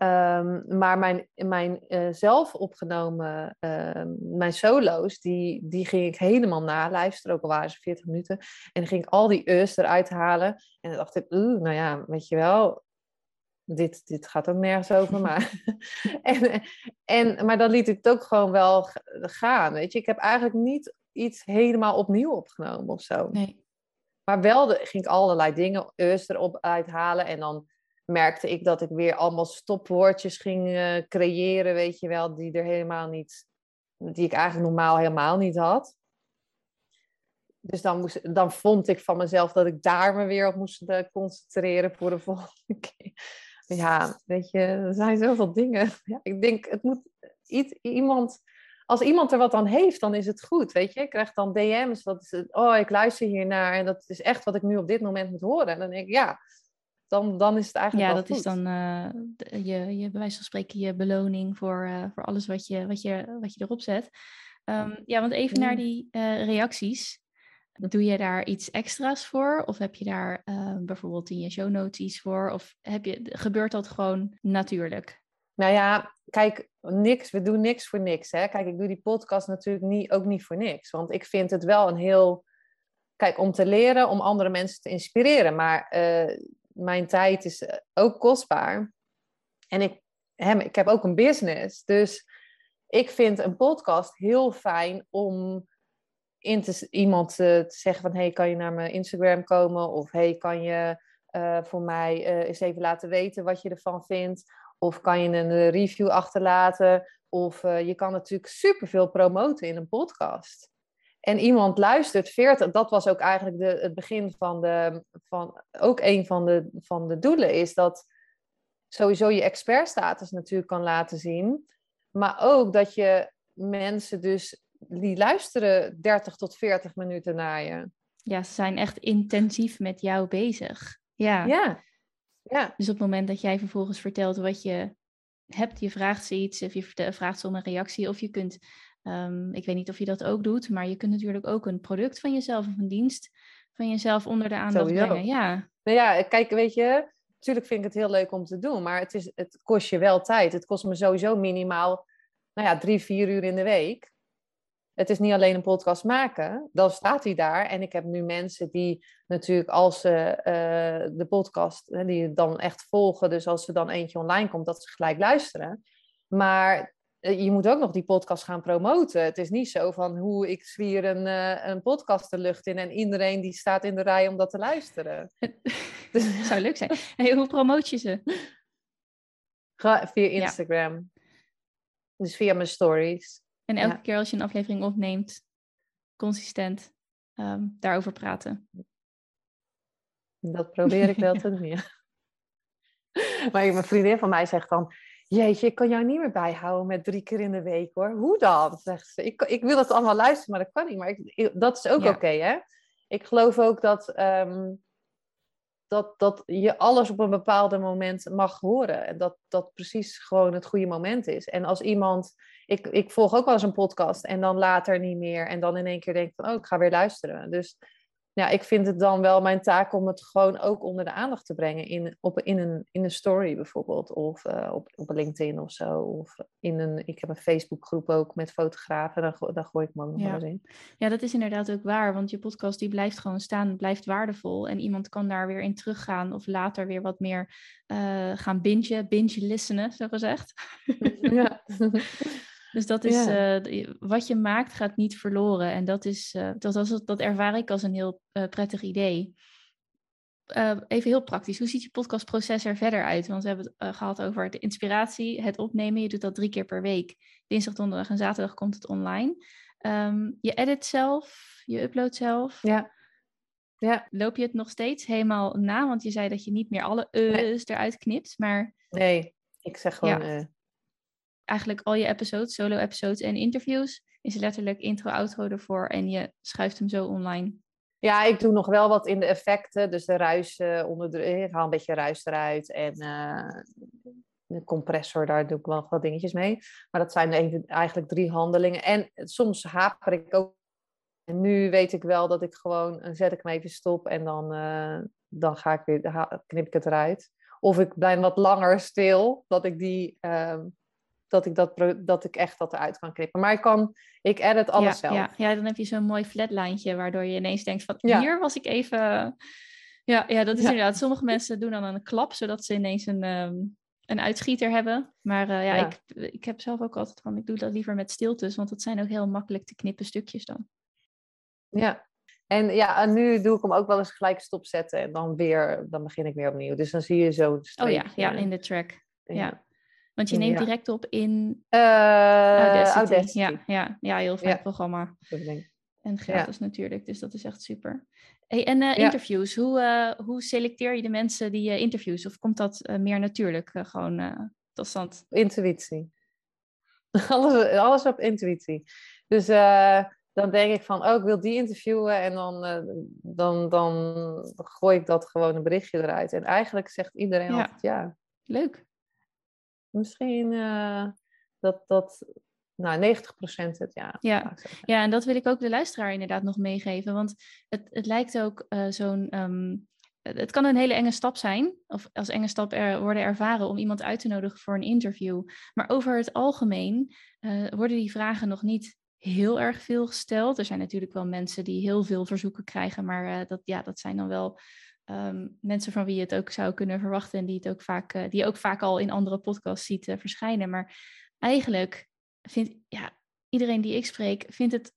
Um, maar mijn, mijn uh, zelf opgenomen, uh, mijn solo's, die, die ging ik helemaal naluisteren, ook al waren ze 40 minuten. En dan ging ik al die eus eruit halen. En dan dacht ik, oeh, nou ja, weet je wel, dit, dit gaat ook nergens over. Maar, en, en, maar dan liet ik het ook gewoon wel gaan. Weet je, ik heb eigenlijk niet iets helemaal opnieuw opgenomen of zo. Nee. Maar wel de, ging ik allerlei dingen eerst erop uithalen. En dan merkte ik dat ik weer allemaal stopwoordjes ging uh, creëren, weet je wel, die er helemaal niet, die ik eigenlijk normaal helemaal niet had. Dus dan, moest, dan vond ik van mezelf dat ik daar me weer op moest uh, concentreren voor de volgende keer. Ja, weet je, er zijn zoveel dingen. Ja, ik denk, het moet iets, iemand, als iemand er wat aan heeft, dan is het goed, weet je. Ik krijg dan DM's, dat is oh, ik luister hiernaar en dat is echt wat ik nu op dit moment moet horen. En dan denk ik, ja, dan, dan is het eigenlijk Ja, dat goed. is dan uh, je, je, bij wijze van spreken, je beloning voor, uh, voor alles wat je, wat, je, wat je erop zet. Um, ja, want even naar die uh, reacties. Doe je daar iets extra's voor? Of heb je daar bijvoorbeeld in je show notes voor? Of heb je, gebeurt dat gewoon natuurlijk? Nou ja, kijk, niks, we doen niks voor niks. Hè? Kijk, ik doe die podcast natuurlijk niet, ook niet voor niks. Want ik vind het wel een heel... Kijk, om te leren, om andere mensen te inspireren. Maar uh, mijn tijd is ook kostbaar. En ik, ik heb ook een business. Dus ik vind een podcast heel fijn om in te, iemand te, te zeggen van... hey, kan je naar mijn Instagram komen? Of hey, kan je uh, voor mij eens even laten weten wat je ervan vindt? Of kan je een review achterlaten? Of je kan natuurlijk superveel promoten in een podcast. En iemand luistert 40, dat was ook eigenlijk de, het begin van de, van, ook een van de, van de doelen, is dat sowieso je expertstatus natuurlijk kan laten zien. Maar ook dat je mensen dus, die luisteren 30 tot 40 minuten naar je. Ja, ze zijn echt intensief met jou bezig. Ja. Ja. ja. Dus op het moment dat jij vervolgens vertelt wat je hebt, je vraagt ze iets, of je vraagt ze om een reactie, of je kunt Um, ik weet niet of je dat ook doet, maar je kunt natuurlijk ook een product van jezelf of een dienst van jezelf onder de aandacht Sowieso. brengen. Ja. Nou ja, kijk, weet je, natuurlijk vind ik het heel leuk om te doen, maar het, is, het kost je wel tijd. Het kost me sowieso minimaal, nou ja, drie, vier uur in de week. Het is niet alleen een podcast maken, dan staat hij daar. En ik heb nu mensen die natuurlijk als ze uh, de podcast, die dan echt volgen, dus als er dan eentje online komt, dat ze gelijk luisteren. Maar je moet ook nog die podcast gaan promoten. Het is niet zo van hoe ik zwier een, uh, een podcast de lucht in en iedereen die staat in de rij om dat te luisteren. dat zou leuk zijn. Hey, hoe promoot je ze? Via Instagram. Ja. Dus via mijn stories. En elke ja. keer als je een aflevering opneemt, consistent um, daarover praten. Dat probeer ik wel te doen, ja. Maar mijn vriendin van mij zegt dan... Jeetje, ik kan jou niet meer bijhouden met drie keer in de week hoor. Hoe dan? Zegt ze. Ik, ik wil het allemaal luisteren, maar dat kan niet. Maar ik, ik, dat is ook ja. oké, okay, hè? Ik geloof ook dat, um, dat, dat je alles op een bepaald moment mag horen. En dat dat precies gewoon het goede moment is. En als iemand... Ik, ik volg ook wel eens een podcast en dan later niet meer. En dan in één keer denk ik van, oh, ik ga weer luisteren. Dus ja, ik vind het dan wel mijn taak om het gewoon ook onder de aandacht te brengen. In, op, in, een, in een story bijvoorbeeld. Of uh, op, op LinkedIn of zo. Of in een, ik heb een Facebookgroep ook met fotografen. Daar, daar gooi ik me ook nog ja. wel eens in. Ja, dat is inderdaad ook waar. Want je podcast die blijft gewoon staan. Blijft waardevol. En iemand kan daar weer in teruggaan. Of later weer wat meer uh, gaan binge. Binge listenen, zo gezegd. Ja. Dus dat is, ja. uh, wat je maakt gaat niet verloren. En dat, is, uh, dat, dat, dat ervaar ik als een heel uh, prettig idee. even heel praktisch, hoe ziet je podcastproces er verder uit? Want we hebben het gehad over de inspiratie, het opnemen. Je doet dat drie keer per week. Dinsdag, donderdag en zaterdag komt het online. Um, je edit zelf, je upload zelf. Ja. ja. Loop je het nog steeds helemaal na? Want je zei dat je niet meer alle nee. eruit knipt. Maar... Nee, ik zeg gewoon... Ja eigenlijk al je episodes, solo-episodes en interviews, is letterlijk intro, outro ervoor en je schuift hem zo online. Ja, ik doe nog wel wat in de effecten, dus de ruis uh, onder de, ik haal een beetje ruis eruit en uh, de compressor, daar doe ik wel wat dingetjes mee. Maar dat zijn eigenlijk drie handelingen. En soms haper ik ook. En nu weet ik wel dat ik gewoon, zet ik hem even stop en dan, dan ga ik weer, knip ik het eruit. Of ik blijf wat langer stil, dat ik die dat ik, dat, dat ik echt dat eruit kan knippen. Maar ik kan, ik edit alles ja, zelf. Ja, ja, dan heb je zo'n mooi flatlijntje, waardoor je ineens denkt van, ja. hier was ik even... Ja, ja dat is ja. inderdaad, sommige mensen doen dan een klap, zodat ze ineens een, um, een uitschieter hebben. Maar uh, ja, ja. Ik, ik heb zelf ook altijd van, ik doe dat liever met stiltes, want dat zijn ook heel makkelijk te knippen stukjes dan. Ja, En ja, en nu doe ik hem ook wel eens gelijk stopzetten en dan weer, dan begin ik weer opnieuw. Dus dan zie je zo. Oh ja, ja, in de track. Ja. Want je neemt direct op in uh, Audacity. Ja, ja, ja, heel fijn programma. En gratis natuurlijk, dus dat is echt super. Hey, en uh, interviews, hoe, uh, hoe selecteer je de mensen die je interviews? Of komt dat meer natuurlijk gewoon tot stand? Intuïtie. alles, alles op intuïtie. Dus dan denk ik van, oh, ik wil die interviewen en dan, dan, dan gooi ik dat gewoon een berichtje eruit. En eigenlijk zegt iedereen altijd ja. Leuk. Misschien uh, dat, dat nou, 90% het ja. Ja. ja, en dat wil ik ook de luisteraar inderdaad nog meegeven. Want het, het lijkt ook uh, zo'n. Ehm, het kan een hele enge stap zijn, of als enge stap er, worden ervaren om iemand uit te nodigen voor een interview. Maar over het algemeen uh, worden die vragen nog niet heel erg veel gesteld. Er zijn natuurlijk wel mensen die heel veel verzoeken krijgen, maar dat, ja, dat zijn dan wel Ehm, mensen van wie je het ook zou kunnen verwachten en die, het ook vaak, uh, die ook vaak al in andere podcasts ziet uh, verschijnen. Maar eigenlijk vindt ja, iedereen die ik spreek, vindt het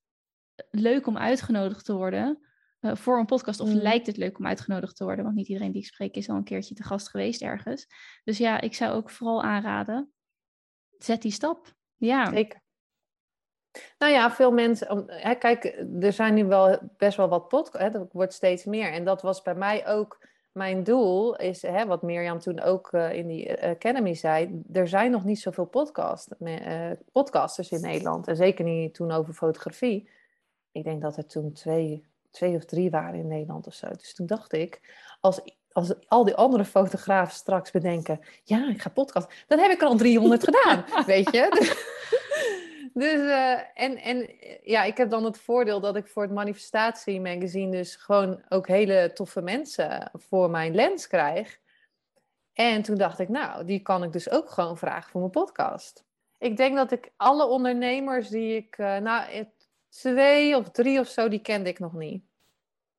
leuk om uitgenodigd te worden uh, voor een podcast. Of mm. lijkt het leuk om uitgenodigd te worden, want niet iedereen die ik spreek is al een keertje te gast geweest ergens. Dus ja, ik zou ook vooral aanraden, zet die stap. Ja. Zeker. Nou ja, veel mensen. Hè, kijk, er zijn nu wel best wel wat podcasts. Dat wordt steeds meer. En dat was bij mij ook mijn doel. Is hè, wat Mirjam toen ook uh, in die uh, Academy zei. Er zijn nog niet zoveel podcast, uh, podcasters in Nederland. En zeker niet toen over fotografie. Ik denk dat er toen twee, twee of drie waren in Nederland of zo. Dus toen dacht ik, als als al die andere fotografen straks bedenken, ja, ik ga podcast, dan heb ik er al 300 gedaan, weet je. Dus, uh, en, en ja, ik heb dan het voordeel dat ik voor het Manifestatie Magazine dus gewoon ook hele toffe mensen voor mijn lens krijg. En toen dacht ik, nou, die kan ik dus ook gewoon vragen voor mijn podcast. Ik denk dat ik alle ondernemers die ik, uh, nou, twee of drie of zo, die kende ik nog niet.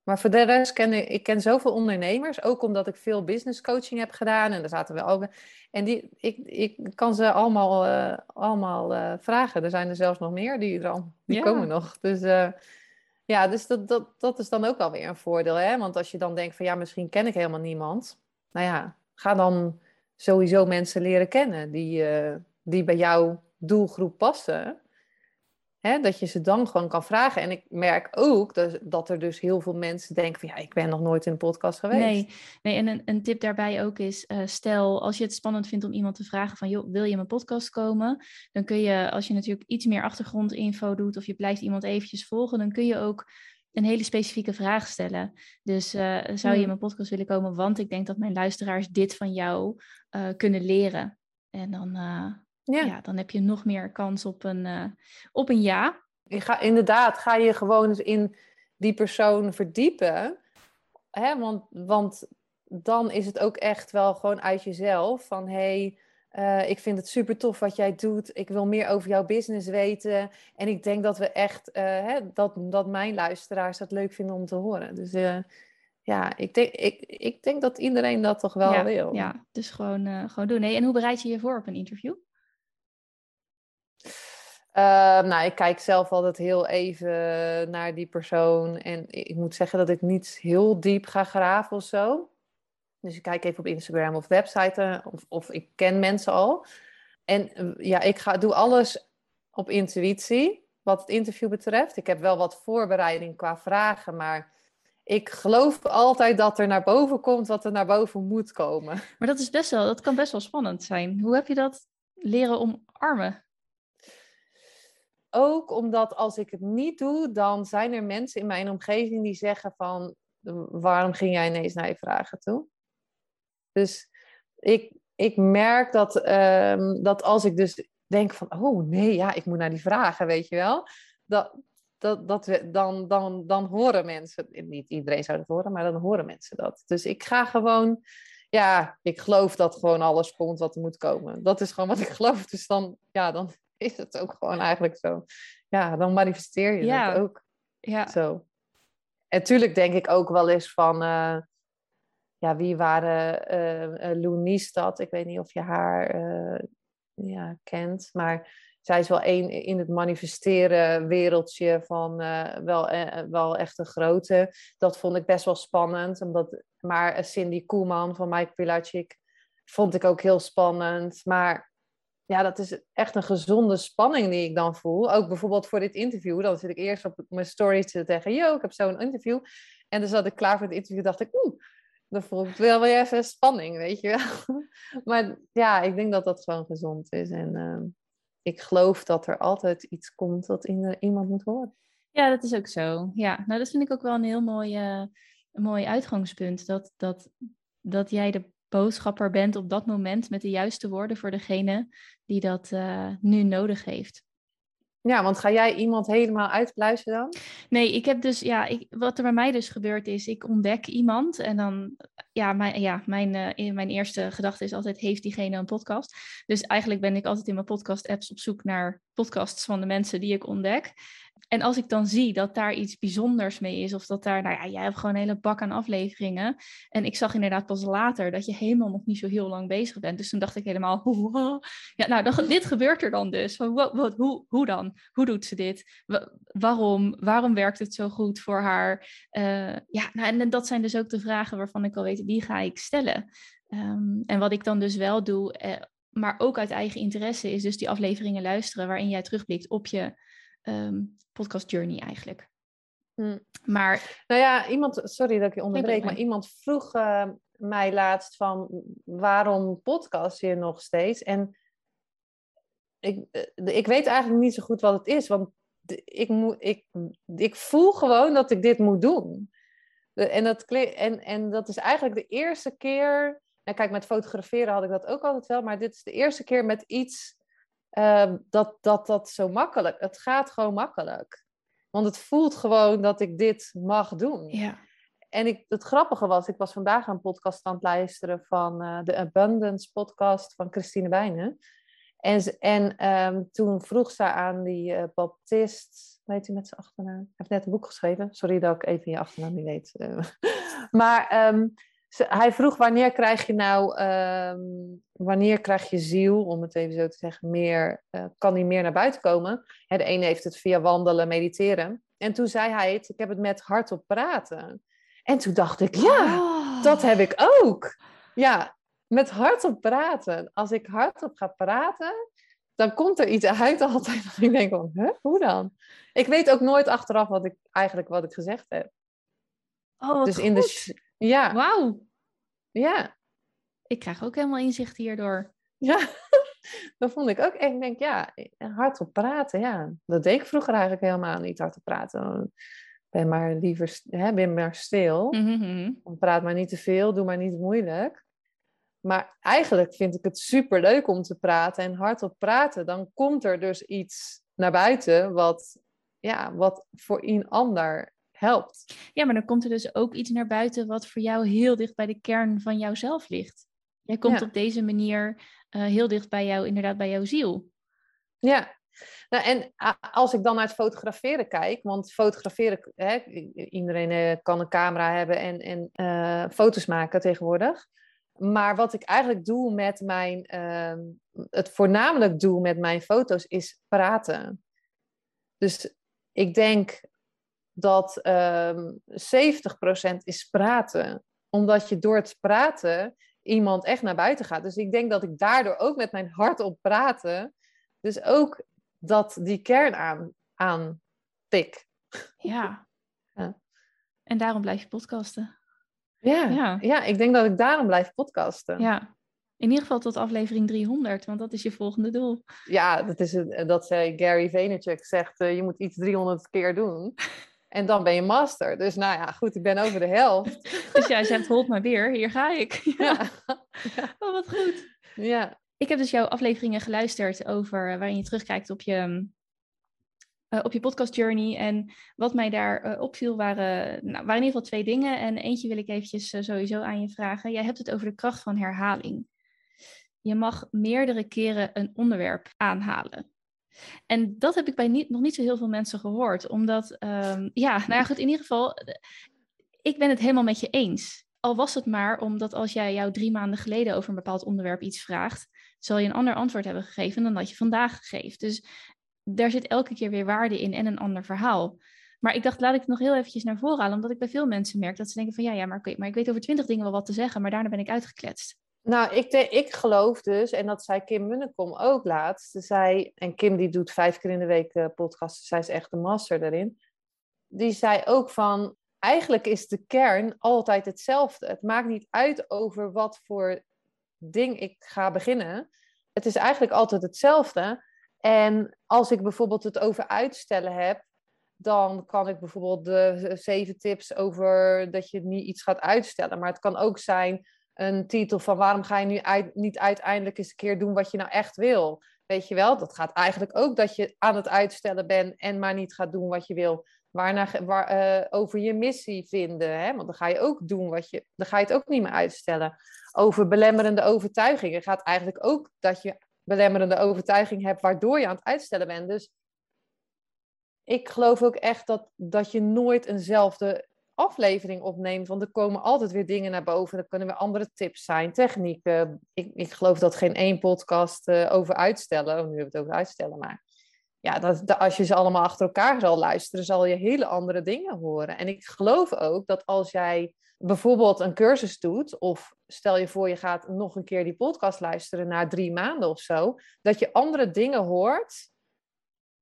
Maar voor de rest ken ik, ik ken zoveel ondernemers, ook omdat ik veel business coaching heb gedaan. En daar zaten we ook. En die, ik, ik kan ze allemaal, uh, allemaal uh, vragen. Er zijn er zelfs nog meer die, er al, die komen nog. Dus uh, ja, dus dat, dat, dat is dan ook alweer een voordeel. Hè? Want als je dan denkt van ja, misschien ken ik helemaal niemand. Nou ja, ga dan sowieso mensen leren kennen die, die bij jouw doelgroep passen. Hè, dat je ze dan gewoon kan vragen. En ik merk ook dat, dat er dus heel veel mensen denken van ja, ik ben nog nooit in een podcast geweest. Nee, nee en een, een tip daarbij ook is, uh, stel als je het spannend vindt om iemand te vragen van joh, wil je in mijn podcast komen? Dan kun je, als je natuurlijk iets meer achtergrondinfo doet of je blijft iemand eventjes volgen, dan kun je ook een hele specifieke vraag stellen. Dus uh, zou je in hmm. mijn podcast willen komen? Want ik denk dat mijn luisteraars dit van jou uh, kunnen leren. En dan ja. ja. dan heb je nog meer kans op een, uh, op een ja. Je ga, inderdaad, ga je gewoon eens in die persoon verdiepen. Hè? Want, want dan is het ook echt wel gewoon uit jezelf. Van hé, hey, uh, ik vind het super tof wat jij doet. Ik wil meer over jouw business weten. En ik denk dat we echt, uh, hè, dat, dat mijn luisteraars dat leuk vinden om te horen. Dus ja, ik denk, ik, ik denk dat iedereen dat toch wel wil. Ja, dus gewoon, gewoon doen. En hoe bereid je je voor op een interview? Uh, nou, ik kijk zelf altijd heel even naar die persoon. En ik moet zeggen dat ik niet heel diep ga graven of zo. Dus ik kijk even op Instagram of website of, of ik ken mensen al. En eh, ja, ik ga, doe alles op intuïtie wat het interview betreft. Ik heb wel wat voorbereiding qua vragen, maar ik geloof altijd dat er naar boven komt wat er naar boven moet komen. Maar dat is best wel, dat kan best wel spannend zijn. Hoe heb je dat leren omarmen? Ook omdat als ik het niet doe, dan zijn er mensen in mijn omgeving die zeggen van, waarom ging jij ineens naar je vragen toe? Dus ik, ik merk dat, um, dat als ik dus denk van, oh nee, ja, ik moet naar die vragen, weet je wel. Dat, dat, dat we, dan, dan, dan horen mensen, niet iedereen zou het horen, maar dan horen mensen dat. Dus ik ga gewoon, ja, ik geloof dat gewoon alles komt wat er moet komen. Dat is gewoon wat ik geloof. Dus dan, ja, dan is het ook gewoon eigenlijk zo. Ja, dan manifesteer je ja. het ook ja. zo. En tuurlijk denk ik ook wel eens van... Uh, ja, wie waren uh, uh, Lou Niestad? Ik weet niet of je haar... ja, kent. Maar zij is wel één in het manifesteren wereldje van uh, wel, uh, wel echt een grote. Dat vond ik best wel spannend. Omdat, maar Cindy Koeman van Mike Pilacic vond ik ook heel spannend. Maar ja, dat is echt een gezonde spanning die ik dan voel. Ook bijvoorbeeld voor dit interview. Dan zit ik eerst op mijn story te zeggen, yo, ik heb zo'n interview. En dan zat ik klaar voor het interview, dacht ik, oeh, dan voel ik wel weer even spanning, weet je wel. maar ja, ik denk dat dat gewoon gezond is. En uh, ik geloof dat er altijd iets komt dat in, iemand moet horen. Ja, dat is ook zo. Ja, nou dat vind ik ook wel een heel mooi, uh, mooi uitgangspunt. Dat, dat, dat jij de boodschapper bent op dat moment met de juiste woorden voor degene die dat uh, nu nodig heeft. Ja, want ga jij iemand helemaal uitpluizen dan? Nee, ik heb dus, ja, ik, wat er bij mij dus gebeurt is, ik ontdek iemand en dan, ja, mijn, ja, mijn, uh, mijn eerste gedachte is altijd, heeft diegene een podcast? Dus eigenlijk ben ik altijd in mijn podcast-apps op zoek naar podcasts van de mensen die ik ontdek. En als ik dan zie dat daar iets bijzonders mee is, of dat daar, nou ja, jij hebt gewoon een hele bak aan afleveringen. En ik zag inderdaad pas later dat je helemaal nog niet zo heel lang bezig bent. Dus toen dacht ik helemaal, ja, nou, dit gebeurt er dan dus. Wat, hoe, hoe dan? Hoe doet ze dit? waarom? Waarom werkt het zo goed voor haar? Uh, ja, nou, en dat zijn dus ook de vragen waarvan ik al weet, die ga ik stellen. Um, en wat ik dan dus wel doe, eh, maar ook uit eigen interesse, is dus die afleveringen luisteren waarin jij terugblikt op je um, podcast journey eigenlijk. Hm. Maar, nou ja, iemand, sorry dat ik je onderbreek, maar iemand vroeg uh, mij laatst van waarom podcast je nog steeds? En ik, uh, ik weet eigenlijk niet zo goed wat het is, want ik, moet, ik, ik voel gewoon dat ik dit moet doen. En dat, en, en dat is eigenlijk de eerste keer. En kijk, met fotograferen had ik dat ook altijd wel, maar dit is de eerste keer met iets uh, dat, dat dat zo makkelijk. Het gaat gewoon makkelijk. Want het voelt gewoon dat ik dit mag doen. Ja. En ik, het grappige was, ik was vandaag een podcast aan het luisteren van uh, de Abundance podcast van Christine Wijnen. En, en um, toen vroeg ze aan die uh, baptist, weet u met zijn achternaam? Hij heeft net een boek geschreven. Sorry dat ik even je achternaam niet weet. Uh, maar um, hij vroeg wanneer krijg je nou, um, wanneer krijg je ziel, om het even zo te zeggen, meer, uh, kan die meer naar buiten komen? de ene heeft het via wandelen, mediteren. En toen zei hij het, ik heb het met hardop praten. En toen dacht ik, ja, oh. dat heb ik ook. Ja, met hardop praten. Als ik hardop ga praten, dan komt er iets uit altijd. Dat ik denk van, huh, hoe dan? Ik weet ook nooit achteraf wat ik eigenlijk wat ik gezegd heb. Oh, dus in de ja. Wauw. Ja. Ik krijg ook helemaal inzicht hierdoor. Ja, dat vond ik ook. En ik denk, ja, hardop praten, ja. Dat deed ik vroeger eigenlijk helemaal niet, hardop praten. Ben maar liever, hè, ben maar stil. Mm Praat maar niet te veel, doe maar niet moeilijk. Maar eigenlijk vind ik het super leuk om te praten en hardop praten. Dan komt er dus iets naar buiten wat, ja, wat voor een ander helpt. Ja, maar dan komt er dus ook iets naar buiten wat voor jou heel dicht bij de kern van jouzelf ligt. Jij komt op deze manier uh, heel dicht bij jou, inderdaad bij jouw ziel. Ja, nou, en als ik dan naar het fotograferen kijk, want fotograferen, hè, iedereen uh, kan een camera hebben en, en uh, foto's maken tegenwoordig. Maar wat ik eigenlijk doe met mijn, ehm, het voornamelijk doe met mijn foto's is praten. Dus ik denk dat um, ehm, 70% is praten. Omdat je door het praten iemand echt naar buiten gaat. Dus ik denk dat ik daardoor ook met mijn hart op praten, dus ook dat die kern aan, aan tik. Ja. ja. En daarom blijf je podcasten. Ja, ja. ja, ik denk dat ik daarom blijf podcasten. Ja. In ieder geval tot aflevering 300, want dat is je volgende doel. Ja, dat, is het, dat zei Gary Vaynerchuk, zegt uh, je moet iets 300 keer doen. En dan ben je master. Dus nou ja, goed, ik ben over de helft. dus ja, je zegt, hold maar weer, hier ga ik. Ja. ja. Oh, wat goed. Ja. Ik heb dus jouw afleveringen geluisterd over eh, waarin je terugkijkt op je, uh, op je podcast journey. En wat mij daar uh, opviel waren, nou, waren in ieder geval twee dingen. En eentje wil ik eventjes sowieso aan je vragen. Jij hebt het over de kracht van herhaling. Je mag meerdere keren een onderwerp aanhalen. En dat heb ik bij niet, nog niet zo heel veel mensen gehoord. Omdat, um, ja, nou ja, goed, in ieder geval, ik ben het helemaal met je eens. Al was het maar omdat als jij jou drie maanden geleden over een bepaald onderwerp iets vraagt, zal je een ander antwoord hebben gegeven dan dat je vandaag geeft. Dus daar zit elke keer weer waarde in en een ander verhaal. Maar ik dacht, laat ik het nog heel eventjes naar voren halen, omdat ik bij veel mensen merk dat ze denken van ja, ja, maar ik weet over twintig dingen wel wat te zeggen, maar daarna ben ik uitgekletst. Nou, ik, ik geloof dus, en dat zei Kim Munnekom ook laatst. Zei, en Kim die doet vijf keer in de week uh, podcasts, zij is echt de master daarin. Die zei ook van, eigenlijk is de kern altijd hetzelfde. Het maakt niet uit over wat voor ding ik ga beginnen. Het is eigenlijk altijd hetzelfde. En als ik bijvoorbeeld het over uitstellen heb, dan kan ik bijvoorbeeld de zeven tips over dat je niet iets gaat uitstellen. Maar het kan ook zijn een titel van waarom ga je nu niet uiteindelijk eens een keer doen wat je nou echt wil. Weet je wel, dat gaat eigenlijk ook dat je aan het uitstellen bent en maar niet gaat doen wat je wil. Waarna, waar, uh, over je missie vinden, hè? want dan ga je ook doen wat je, dan ga je het ook niet meer uitstellen. Over belemmerende overtuigingen gaat eigenlijk ook dat je belemmerende overtuiging hebt waardoor je aan het uitstellen bent. Dus ik geloof ook echt dat, dat je nooit eenzelfde aflevering opneemt. Want er komen altijd weer dingen naar boven. Er kunnen weer andere tips zijn, technieken. Ik, ik geloof dat geen één podcast uh, over uitstellen. Nu hebben we het over uitstellen, maar ja, dat, als je ze allemaal achter elkaar zal luisteren, zal je hele andere dingen horen. En ik geloof ook dat als jij bijvoorbeeld een cursus doet, of stel je voor je gaat nog een keer die podcast luisteren na drie maanden of zo, dat je andere dingen hoort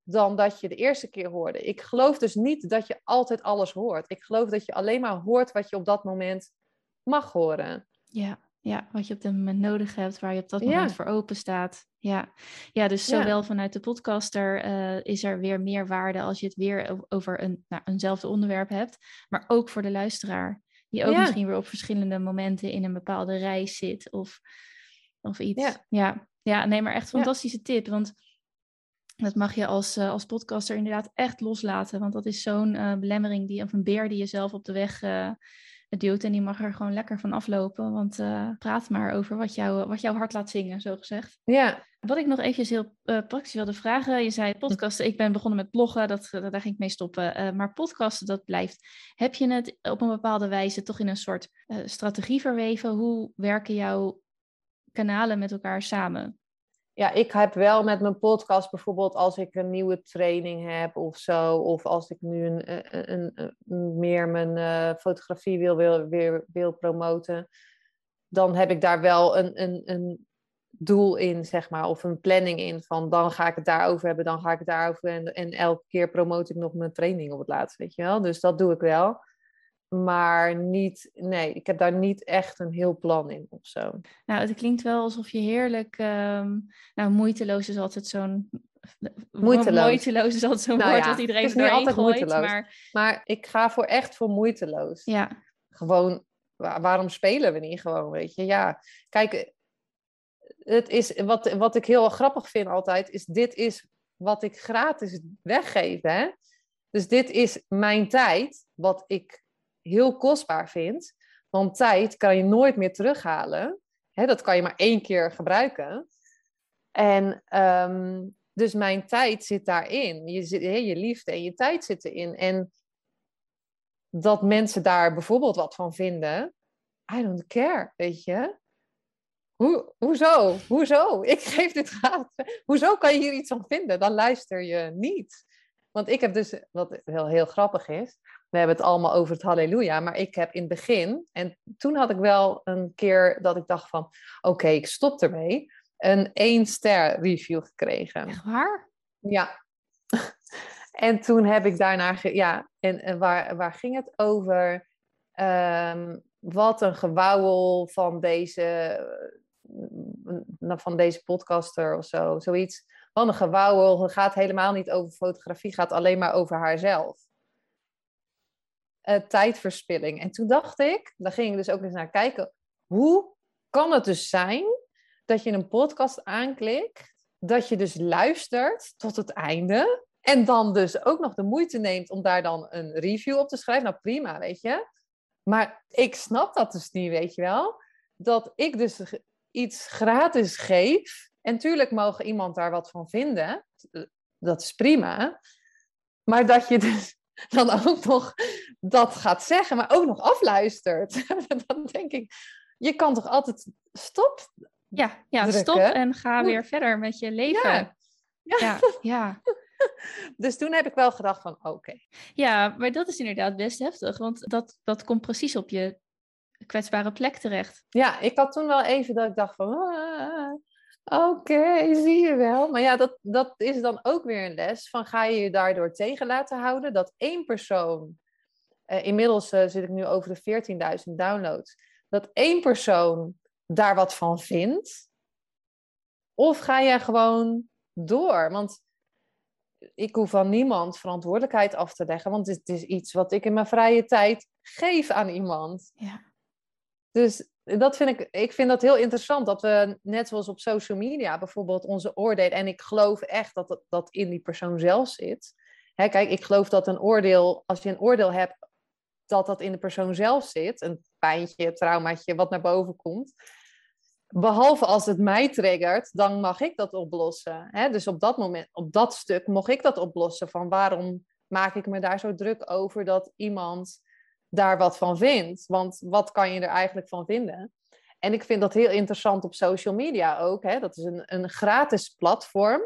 dan dat je de eerste keer hoorde. Ik geloof dus niet dat je altijd alles hoort. Ik geloof dat je alleen maar hoort wat je op dat moment mag horen. Ja, ja wat je op dat moment nodig hebt, waar je op dat moment voor open staat. Ja, ja dus zowel vanuit de podcaster uh, is er weer meer waarde als je het weer over een, nou, eenzelfde onderwerp hebt, maar ook voor de luisteraar. Die ook misschien weer op verschillende momenten in een bepaalde reis zit of, of iets. Ja. ja. nee, maar echt fantastische tip. Want dat mag je als, uh, als podcaster inderdaad echt loslaten. Want dat is zo'n uh, belemmering die, of een beer die je zelf op de weg uh, duwt. En die mag er gewoon lekker van aflopen. Want praat maar over wat, jou, wat jouw hart laat zingen, zo gezegd. Ja. Wat ik nog eventjes heel praktisch wilde vragen. Je zei podcasten. Ik ben begonnen met bloggen. Dat, daar ging ik mee stoppen. maar podcasten, dat blijft. Heb je het op een bepaalde wijze toch in een soort strategie verweven? Hoe werken jouw kanalen met elkaar samen? Ja, ik heb wel met mijn podcast bijvoorbeeld als ik een nieuwe training heb of zo, of als ik nu een, een, een, meer mijn fotografie wil, wil, wil promoten, dan heb ik daar wel een, een, een doel in, zeg maar, of een planning in van dan ga ik het daarover hebben, dan ga ik het daarover en, en elke keer promote ik nog mijn training op het laatst, weet je wel. Dus dat doe ik wel maar niet, nee, ik heb daar niet echt een heel plan in of zo. Nou, het klinkt wel alsof je heerlijk, um, nou, moeiteloos is altijd zo'n Moeiteloos. moeiteloos is altijd zo'n nou woord ja, wat iedereen er altijd gooit. Moeiteloos. Maar... maar ik ga voor echt voor moeiteloos. Ja. Gewoon, waarom spelen we niet gewoon, weet je? Ja, kijk, het is, wat, wat ik heel grappig vind altijd, is dit is wat ik gratis weggeef, hè? Dus dit is mijn tijd, wat ik heel kostbaar vind. Want tijd kan je nooit meer terughalen. dat kan je maar één keer gebruiken. En ehm, dus mijn tijd zit daarin. Je, je liefde en je tijd zitten in. En dat mensen daar bijvoorbeeld wat van vinden, I don't care, weet je. Hoe, hoezo? Hoezo? Ik geef dit gratis. Hoezo kan je hier iets van vinden? Dan luister je niet. Want ik heb dus, wat heel, heel grappig is, we hebben het allemaal over het halleluja, maar ik heb in het begin, en toen had ik wel een keer dat ik dacht van, oké, ik stop ermee, een één ster review gekregen. Echt waar? Ja. en toen heb ik daarna, ja, en, waar, waar ging het over? Um, wat een gewauwel van deze, van deze podcaster of zo, zoiets. Gewauwel, het gaat helemaal niet over fotografie, gaat alleen maar over haarzelf uh, tijdverspilling. En toen dacht ik, daar ging ik dus ook eens naar kijken, hoe kan het dus zijn dat je een podcast aanklikt, dat je dus luistert tot het einde en dan dus ook nog de moeite neemt om daar dan een review op te schrijven. Nou prima, weet je. Maar ik snap dat dus niet, weet je wel. Dat ik dus iets gratis geef. En tuurlijk mogen iemand daar wat van vinden. Dat is prima. Maar dat je dus dan ook nog dat gaat zeggen, maar ook nog afluistert. dan denk ik, je kan toch altijd stop. Ja, ja drukken. stop en ga weer verder met je leven. Ja. Ja, ja. ja. Dus toen heb ik wel gedacht van, oké. maar dat is inderdaad best heftig, want dat, dat komt precies op je kwetsbare plek terecht. Ja, ik had toen wel even dat ik dacht van, ah, oké, zie je wel. Maar ja, dat, dat is dan ook weer een les van, ga je je daardoor tegen laten houden dat één persoon, eh, inmiddels eh, zit ik nu over de 14.000 downloads, dat één persoon daar wat van vindt? Of ga jij gewoon door? Want ik hoef van niemand verantwoordelijkheid af te leggen, want het is iets wat ik in mijn vrije tijd geef aan iemand. Ja. Dus dat vind ik, ik vind dat heel interessant, dat we net zoals op social media bijvoorbeeld onze oordelen, en ik geloof echt dat dat, dat in die persoon zelf zit. Hè, kijk, ik geloof dat een oordeel, als je een oordeel hebt, dat dat in de persoon zelf zit, een pijntje, traumaatje, wat naar boven komt. Behalve als het mij triggert, dan mag ik dat oplossen. Hè? Dus op dat moment, op dat stuk, mocht ik dat oplossen. Van waarom maak ik me daar zo druk over dat iemand daar wat van vindt? Want wat kan je er eigenlijk van vinden? En ik vind dat heel interessant op social media ook. Hè? Dat is een, een gratis platform.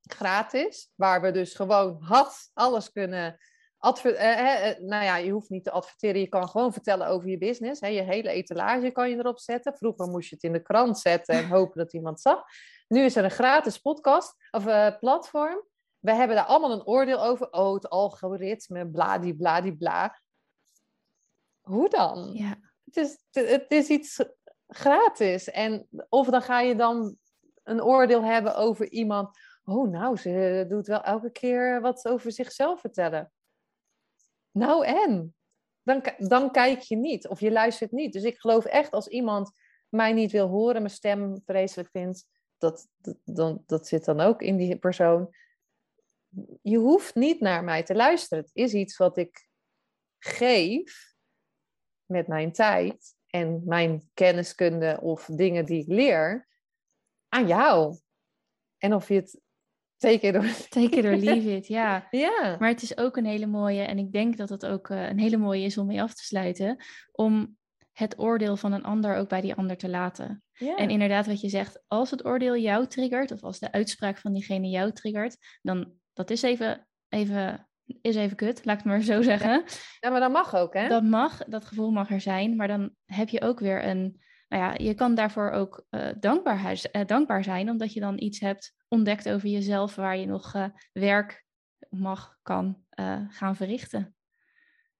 Gratis, waar we dus gewoon had alles kunnen Adver eh, eh, nou ja, je hoeft niet te adverteren, je kan gewoon vertellen over je business. Hè. Je hele etalage kan je erop zetten. Vroeger moest je het in de krant zetten en hopen dat iemand zag. Nu is er een gratis podcast of uh, platform. We hebben daar allemaal een oordeel over. Oh, het algoritme, bladibladibla. Hoe dan? Ja. Het, is, het is iets gratis. En of dan ga je dan een oordeel hebben over iemand. Oh, nou, ze doet wel elke keer wat over zichzelf vertellen. Nou en? Dan, dan kijk je niet of je luistert niet. Dus ik geloof echt als iemand mij niet wil horen, mijn stem vreselijk vindt, dat, dat, dan, dat zit dan ook in die persoon. Je hoeft niet naar mij te luisteren. Het is iets wat ik geef met mijn tijd en mijn kenniskunde of dingen die ik leer aan jou. En of je het Take it or, Take it or leave it, ja. ja. Maar het is ook een hele mooie, en ik denk dat het ook uh, een hele mooie is om mee af te sluiten, om het oordeel van een ander ook bij die ander te laten. ja. En inderdaad, wat je zegt, als het oordeel jou triggert, of als de uitspraak van diegene jou triggert, dan dat is even, even, is even kut, laat ik het maar zo zeggen. ja, maar dat mag ook, hè? Dat mag, dat gevoel mag er zijn, maar dan heb je ook weer een, nou ja, je kan daarvoor ook uh, dankbaar, uh, dankbaar zijn, omdat je dan iets hebt ontdekt over jezelf waar je nog uh, werk mag, kan gaan verrichten.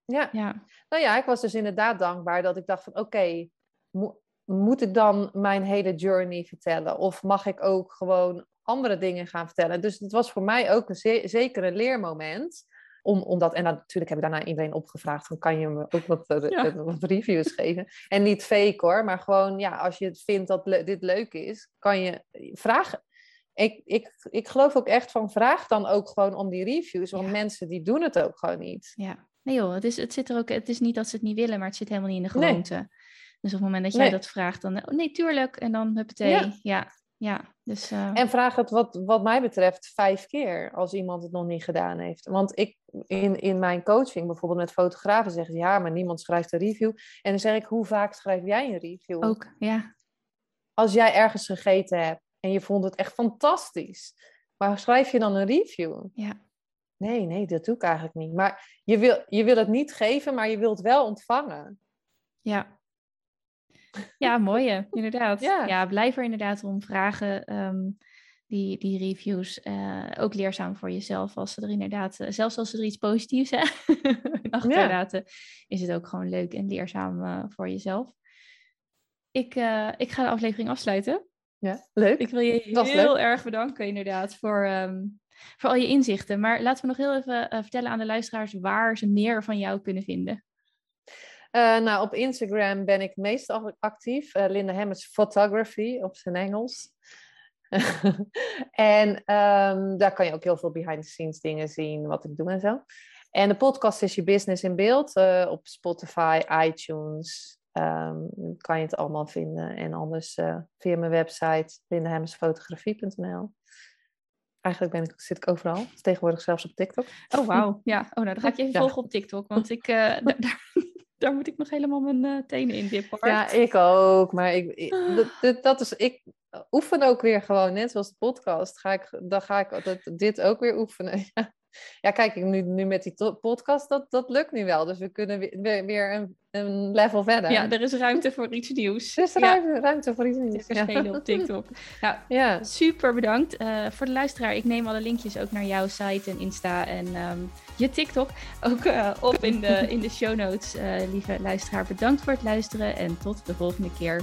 Ja. ja, nou ja, ik was dus inderdaad dankbaar dat ik dacht van oké, okay, mo moet ik dan mijn hele journey vertellen? Of mag ik ook gewoon andere dingen gaan vertellen? Dus het was voor mij ook een ze zeker een leermoment. Om, omdat, en dan, natuurlijk heb ik daarna iedereen opgevraagd, dan kan je me ook wat, uh, ja. wat reviews geven. En niet fake hoor, maar gewoon, ja, als je het vindt dat le dit leuk is, kan je vragen. Ik, ik, ik geloof ook echt van, vraag dan ook gewoon om die reviews, want ja. mensen die doen het ook gewoon niet. Ja, nee joh, het is, het zit er ook, het is niet dat ze het niet willen, maar het zit helemaal niet in de gewoonte. Nee. Dus op het moment dat jij nee. dat vraagt, dan, oh nee, tuurlijk, en dan huppatee, ja. ja. Ja, dus, uh... En vraag het wat, wat mij betreft vijf keer als iemand het nog niet gedaan heeft. Want ik in, in mijn coaching, bijvoorbeeld met fotografen, zeggen ze ja, maar niemand schrijft een review. En dan zeg ik, hoe vaak schrijf jij een review? Ook, ja. Als jij ergens gegeten hebt en je vond het echt fantastisch, maar schrijf je dan een review? Ja. Nee, nee, dat doe ik eigenlijk niet. Maar je wil, je wil het niet geven, maar je wilt wel ontvangen. Ja, ja, mooi, inderdaad. Ja. ja, blijf er inderdaad om vragen. Um, die, die reviews uh, ook leerzaam voor jezelf. Als ze er inderdaad, uh, zelfs als ze er iets positiefs achterlaten, ja. is het ook gewoon leuk en leerzaam uh, voor jezelf. Ik, ik ga de aflevering afsluiten. Ja, leuk. Ik wil je heel leuk. erg bedanken, inderdaad, voor, um, voor al je inzichten. Maar laten we nog heel even vertellen aan de luisteraars waar ze meer van jou kunnen vinden. Uh, nou, op Instagram ben ik meestal actief. Uh, Linda Hemmers Photography op zijn Engels. en um, daar kan je ook heel veel behind the scenes dingen zien, wat ik doe en zo. En de podcast is Je Business in Beeld uh, op Spotify, iTunes. Um, kan je het allemaal vinden. En anders via mijn website lindahemmersfotografie.nl. Eigenlijk ben ik, zit ik overal. Tegenwoordig zelfs op TikTok. Oh, wauw. Ja, oh, nou, dan ga ik je even ja. volgen op TikTok. Want ik, daar, daar moet ik nog helemaal mijn uh, tenen in dippen. Ja, ik ook. Maar ik, dat, dat, is, ik oefen ook weer gewoon, net zoals de podcast. Ga ik, dan ga ik dat, dit ook weer oefenen. Ja, kijk, nu, nu met die podcast, dat, dat lukt nu wel. Dus we kunnen weer, weer een, een level verder. Ja, er is ruimte voor iets nieuws. Er is ruimte, ruimte voor iets nieuws. Ja. op TikTok. Nou, ja. super bedankt. Uh, voor de luisteraar, ik neem alle linkjes ook naar jouw site en Insta en um, je TikTok ook uh, op in de, in de show notes. Uh, lieve luisteraar, bedankt voor het luisteren en tot de volgende keer.